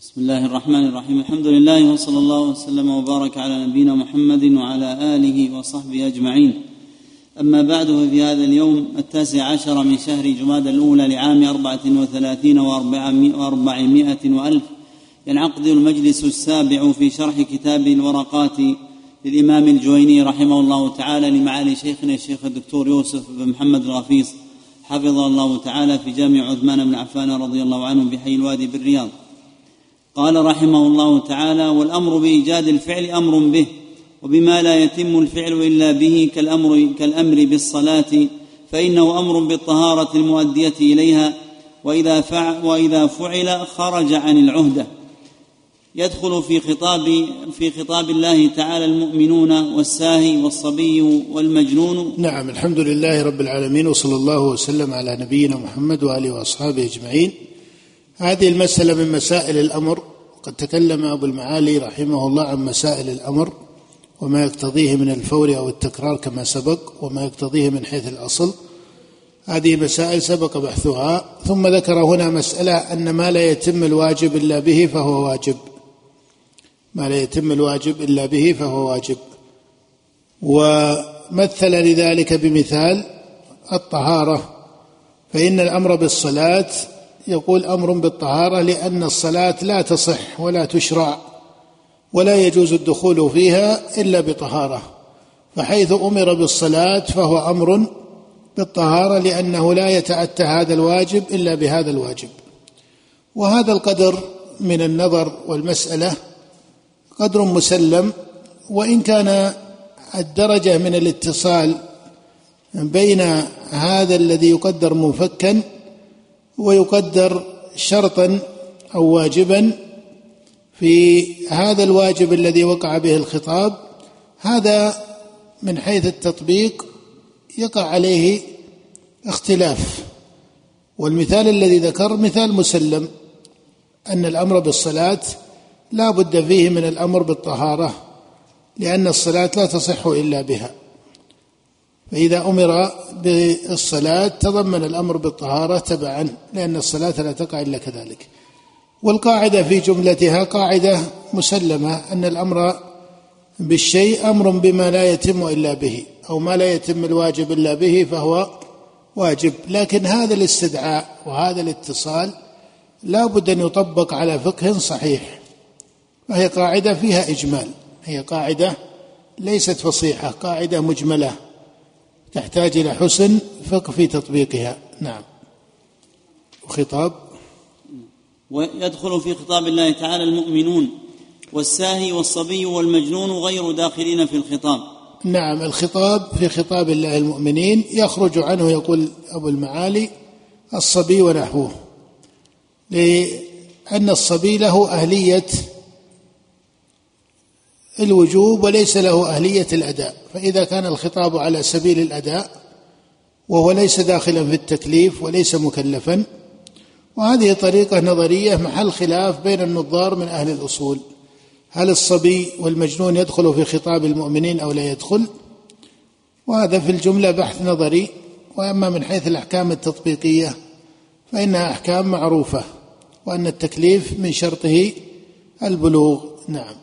بسم الله الرحمن الرحيم. الحمد لله وصلى الله وسلم وبارك على نبينا محمد وعلى آله وصحبه أجمعين. أما بعد ففي هذا اليوم التاسع عشر من شهر جماد الأولى لعام أربعة وثلاثين وأربعمائة وألف ينعقد المجلس السابع في شرح كتاب الورقات للإمام الجويني رحمه الله تعالى لمعالي شيخنا الشيخ الدكتور يوسف بن محمد الغفيص حفظه الله تعالى في جامع عثمان بن عفان رضي الله عنه بحي الوادي بالرياض. قال رحمه الله تعالى والأمر بإيجاد الفعل أمر به وبما لا يتم الفعل إلا به كالامر كالأمر بالصلاة فإنه أمر بالطهارة المؤدية إليها وإذا فعل, وإذا فعل خرج عن العهدة. يدخل في خطاب في خطاب الله تعالى المؤمنون والساهي والصبي والمجنون. نعم الحمد لله رب العالمين وصلى الله وسلم على نبينا محمد وآله وأصحابه أجمعين. هذه المسألة من مسائل الأمر. قد تكلم أبو المعالي رحمه الله عن مسائل الأمر وما يقتضيه من الفور أو التكرار كما سبق وما يقتضيه من حيث الأصل. هذه مسائل سبق بحثها. ثم ذكر هنا مسألة أن ما لا يتم الواجب إلا به فهو واجب. ما لا يتم الواجب إلا به فهو واجب. ومثل لذلك بمثال الطهارة. فإن الأمر بالصلاة يقول أمر بالطهارة لأن الصلاة لا تصح ولا تشرع ولا يجوز الدخول فيها إلا بطهارة فحيث أمر بالصلاة فهو أمر بالطهارة لأنه لا يتأتى هذا الواجب إلا بهذا الواجب. وهذا القدر من النظر والمسألة قدر مسلم وإن كان الدرجة من الاتصال بين هذا الذي يقدر منفكا ويقدر شرطا أو واجبا في هذا الواجب الذي وقع به الخطاب. هذا من حيث التطبيق يقع عليه اختلاف. والمثال الذي ذكر مثال مسلم أن الأمر بالصلاة لا بد فيه من الأمر بالطهارة لأن الصلاة لا تصح إلا بها. فإذا أمر بالصلاة تضمن الأمر بالطهارة تبعا لأن الصلاة لا تقع إلا كذلك. والقاعدة في جملتها قاعدة مسلمة أن الأمر بالشيء أمر بما لا يتم إلا به أو ما لا يتم الواجب إلا به فهو واجب. لكن هذا الاستدعاء وهذا الاتصال لا بد أن يطبق على فقه صحيح. وهي قاعدة فيها إجمال. هي قاعدة ليست فصيحة قاعدة مجملة. تحتاج إلى حسن فقه في تطبيقها. نعم. وخطاب؟ ويدخل في خطاب الله تعالى المؤمنون والساهي والصبي والمجنون غير داخلين في الخطاب. نعم الخطاب في خطاب الله المؤمنين يخرج عنه يقول أبو المعالي الصبي ونحوه. لأن الصبي له أهلية الوجوب وليس له أهلية الأداء فإذا كان الخطاب على سبيل الأداء وهو ليس داخلا في التكليف وليس مكلفا وهذه طريقة نظرية محل خلاف بين النظار من أهل الأصول. هل الصبي والمجنون يدخل في خطاب المؤمنين أو لا يدخل؟ وهذا في الجملة بحث نظري وأما من حيث الأحكام التطبيقية فإنها أحكام معروفة وأن التكليف من شرطه البلوغ. نعم.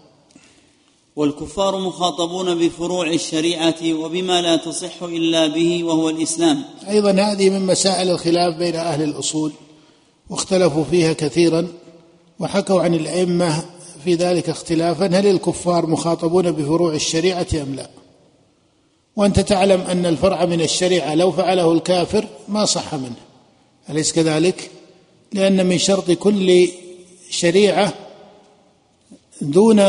والكفار مخاطبون بفروع الشريعة وبما لا تصح إلا به وهو الإسلام. أيضا هذه من مسائل الخلاف بين أهل الأصول واختلفوا فيها كثيرا وحكوا عن الأئمة في ذلك اختلافا هل الكفار مخاطبون بفروع الشريعة أم لا؟ وأنت تعلم أن الفرع من الشريعة لو فعله الكافر ما صح منه. أليس كذلك؟ لأن من شرط كل شريعة دون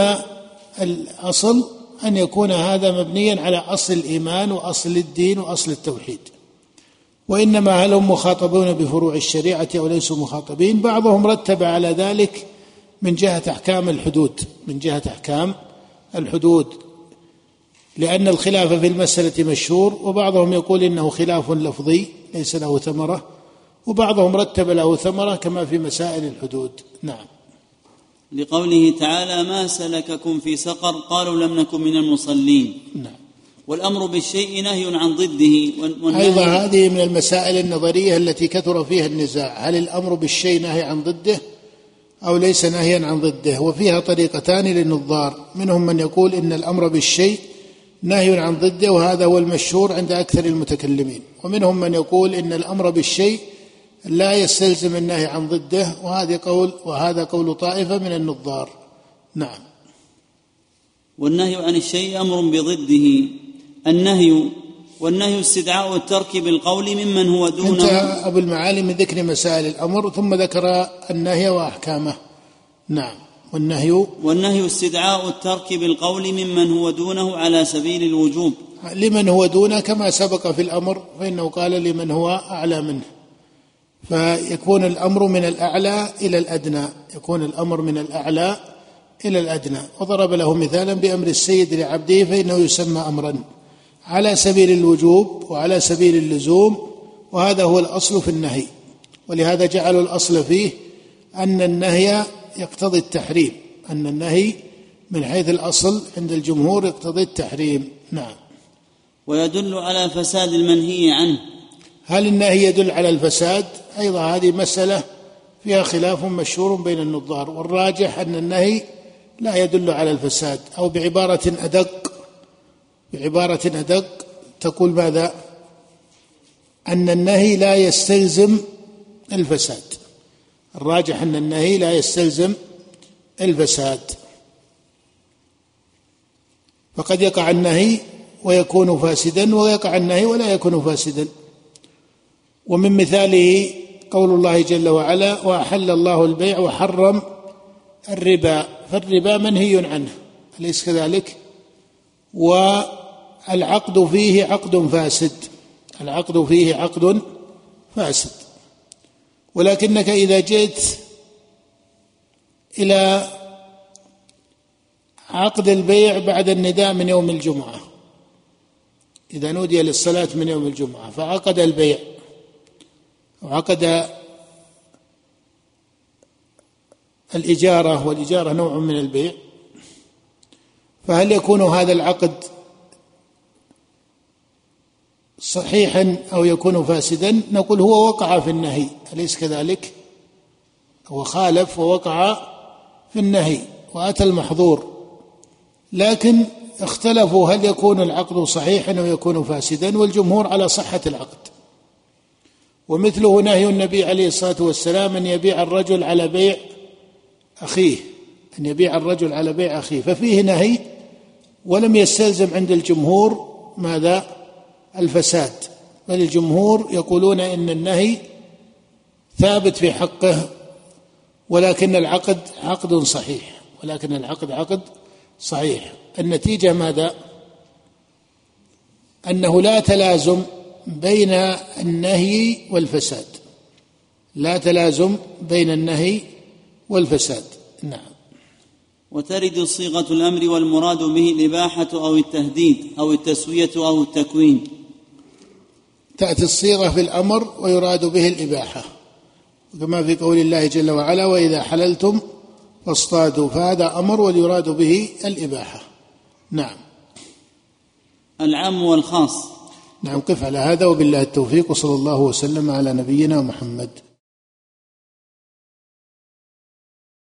الأصل أن يكون هذا مبنيا على أصل الإيمان وأصل الدين وأصل التوحيد. وإنما هل هم مخاطبون بفروع الشريعة أو ليسوا مخاطبين؟ بعضهم رتب على ذلك من جهة أحكام الحدود من جهة أحكام الحدود. لأن الخلاف في المسألة مشهور وبعضهم يقول إنه خلاف لفظي ليس له ثمرة. وبعضهم رتب له ثمرة كما في مسائل الحدود. نعم. لقوله تعالى ما سلككم في سقر قالوا لم نكن من المصلين. نعم. والأمر بالشيء نهي عن ضده أيضا هذه من المسائل النظرية التي كثر فيها النزاع. هل الأمر بالشيء نهي عن ضده أو ليس نهيا عن ضده؟ وفيها طريقتان للنظار. منهم من يقول إن الأمر بالشيء نهي عن ضده وهذا هو المشهور عند أكثر المتكلمين. ومنهم من يقول إن الأمر بالشيء لا يستلزم النهي عن ضده وهذا قول وهذا قول طائفة من النظار. نعم. والنهي عن الشيء أمر بضده. النهي والنهي استدعاء الترك بالقول ممن هو دونه انتهى أبو المعالي من ذكر مسائل الأمر ثم ذكر النهي وأحكامه. نعم. والنهي؟ والنهي استدعاء الترك بالقول ممن هو دونه على سبيل الوجوب. لمن هو دونه كما سبق في الأمر فإنه قال لمن هو أعلى منه. فيكون الأمر من الأعلى إلى الأدنى يكون الأمر من الأعلى إلى الأدنى. وضرب له مثالا بأمر السيد لعبده فإنه يسمى أمرا. على سبيل الوجوب وعلى سبيل اللزوم وهذا هو الأصل في النهي. ولهذا جعلوا الأصل فيه أن النهي يقتضي التحريم أن النهي من حيث الأصل عند الجمهور يقتضي التحريم. نعم. ويدل على فساد المنهي عنه. هل النهي يدل على الفساد؟ أيضا هذه مسألة فيها خلاف مشهور بين النظار والراجح أن النهي لا يدل على الفساد أو بعبارة أدق بعبارة أدق تقول ماذا؟ أن النهي لا يستلزم الفساد. الراجح أن النهي لا يستلزم الفساد. فقد يقع النهي ويكون فاسدا ويقع النهي ولا يكون فاسدا. ومن مثاله قول الله جل وعلا وأحل الله البيع وحرم الربا فالربا منهي عنه أليس كذلك؟ والعقد فيه عقد فاسد العقد فيه عقد فاسد. ولكنك إذا جئت إلى عقد البيع بعد النداء من يوم الجمعة إذا نودي للصلاة من يوم الجمعة فعقد البيع. وعقد الإجارة والإجارة نوع من البيع. فهل يكون هذا العقد صحيحا أو يكون فاسدا؟ نقول هو وقع في النهي أليس كذلك؟ هو خالف ووقع في النهي وأتى المحظور. لكن اختلفوا هل يكون العقد صحيحا أو يكون فاسدا والجمهور على صحة العقد. ومثله نهي النبي عليه الصلاة والسلام أن يبيع الرجل على بيع أخيه أن يبيع الرجل على بيع أخيه ففيه نهي ولم يستلزم عند الجمهور ماذا؟ الفساد بل الجمهور يقولون إن النهي ثابت في حقه ولكن العقد عقد صحيح ولكن العقد عقد صحيح. النتيجة ماذا؟ أنه لا تلازم بين النهي والفساد. لا تلازم بين النهي والفساد. نعم. وترد صيغة الأمر والمراد به الإباحة أو التهديد أو التسوية أو التكوين. تأتي الصيغة في الأمر ويراد به الإباحة. كما في قول الله جل وعلا وإذا حللتم فاصطادوا فهذا أمر واليراد به الإباحة. نعم. العام والخاص. نعم قف على هذا وبالله التوفيق وصلى الله وسلم على نبينا محمد.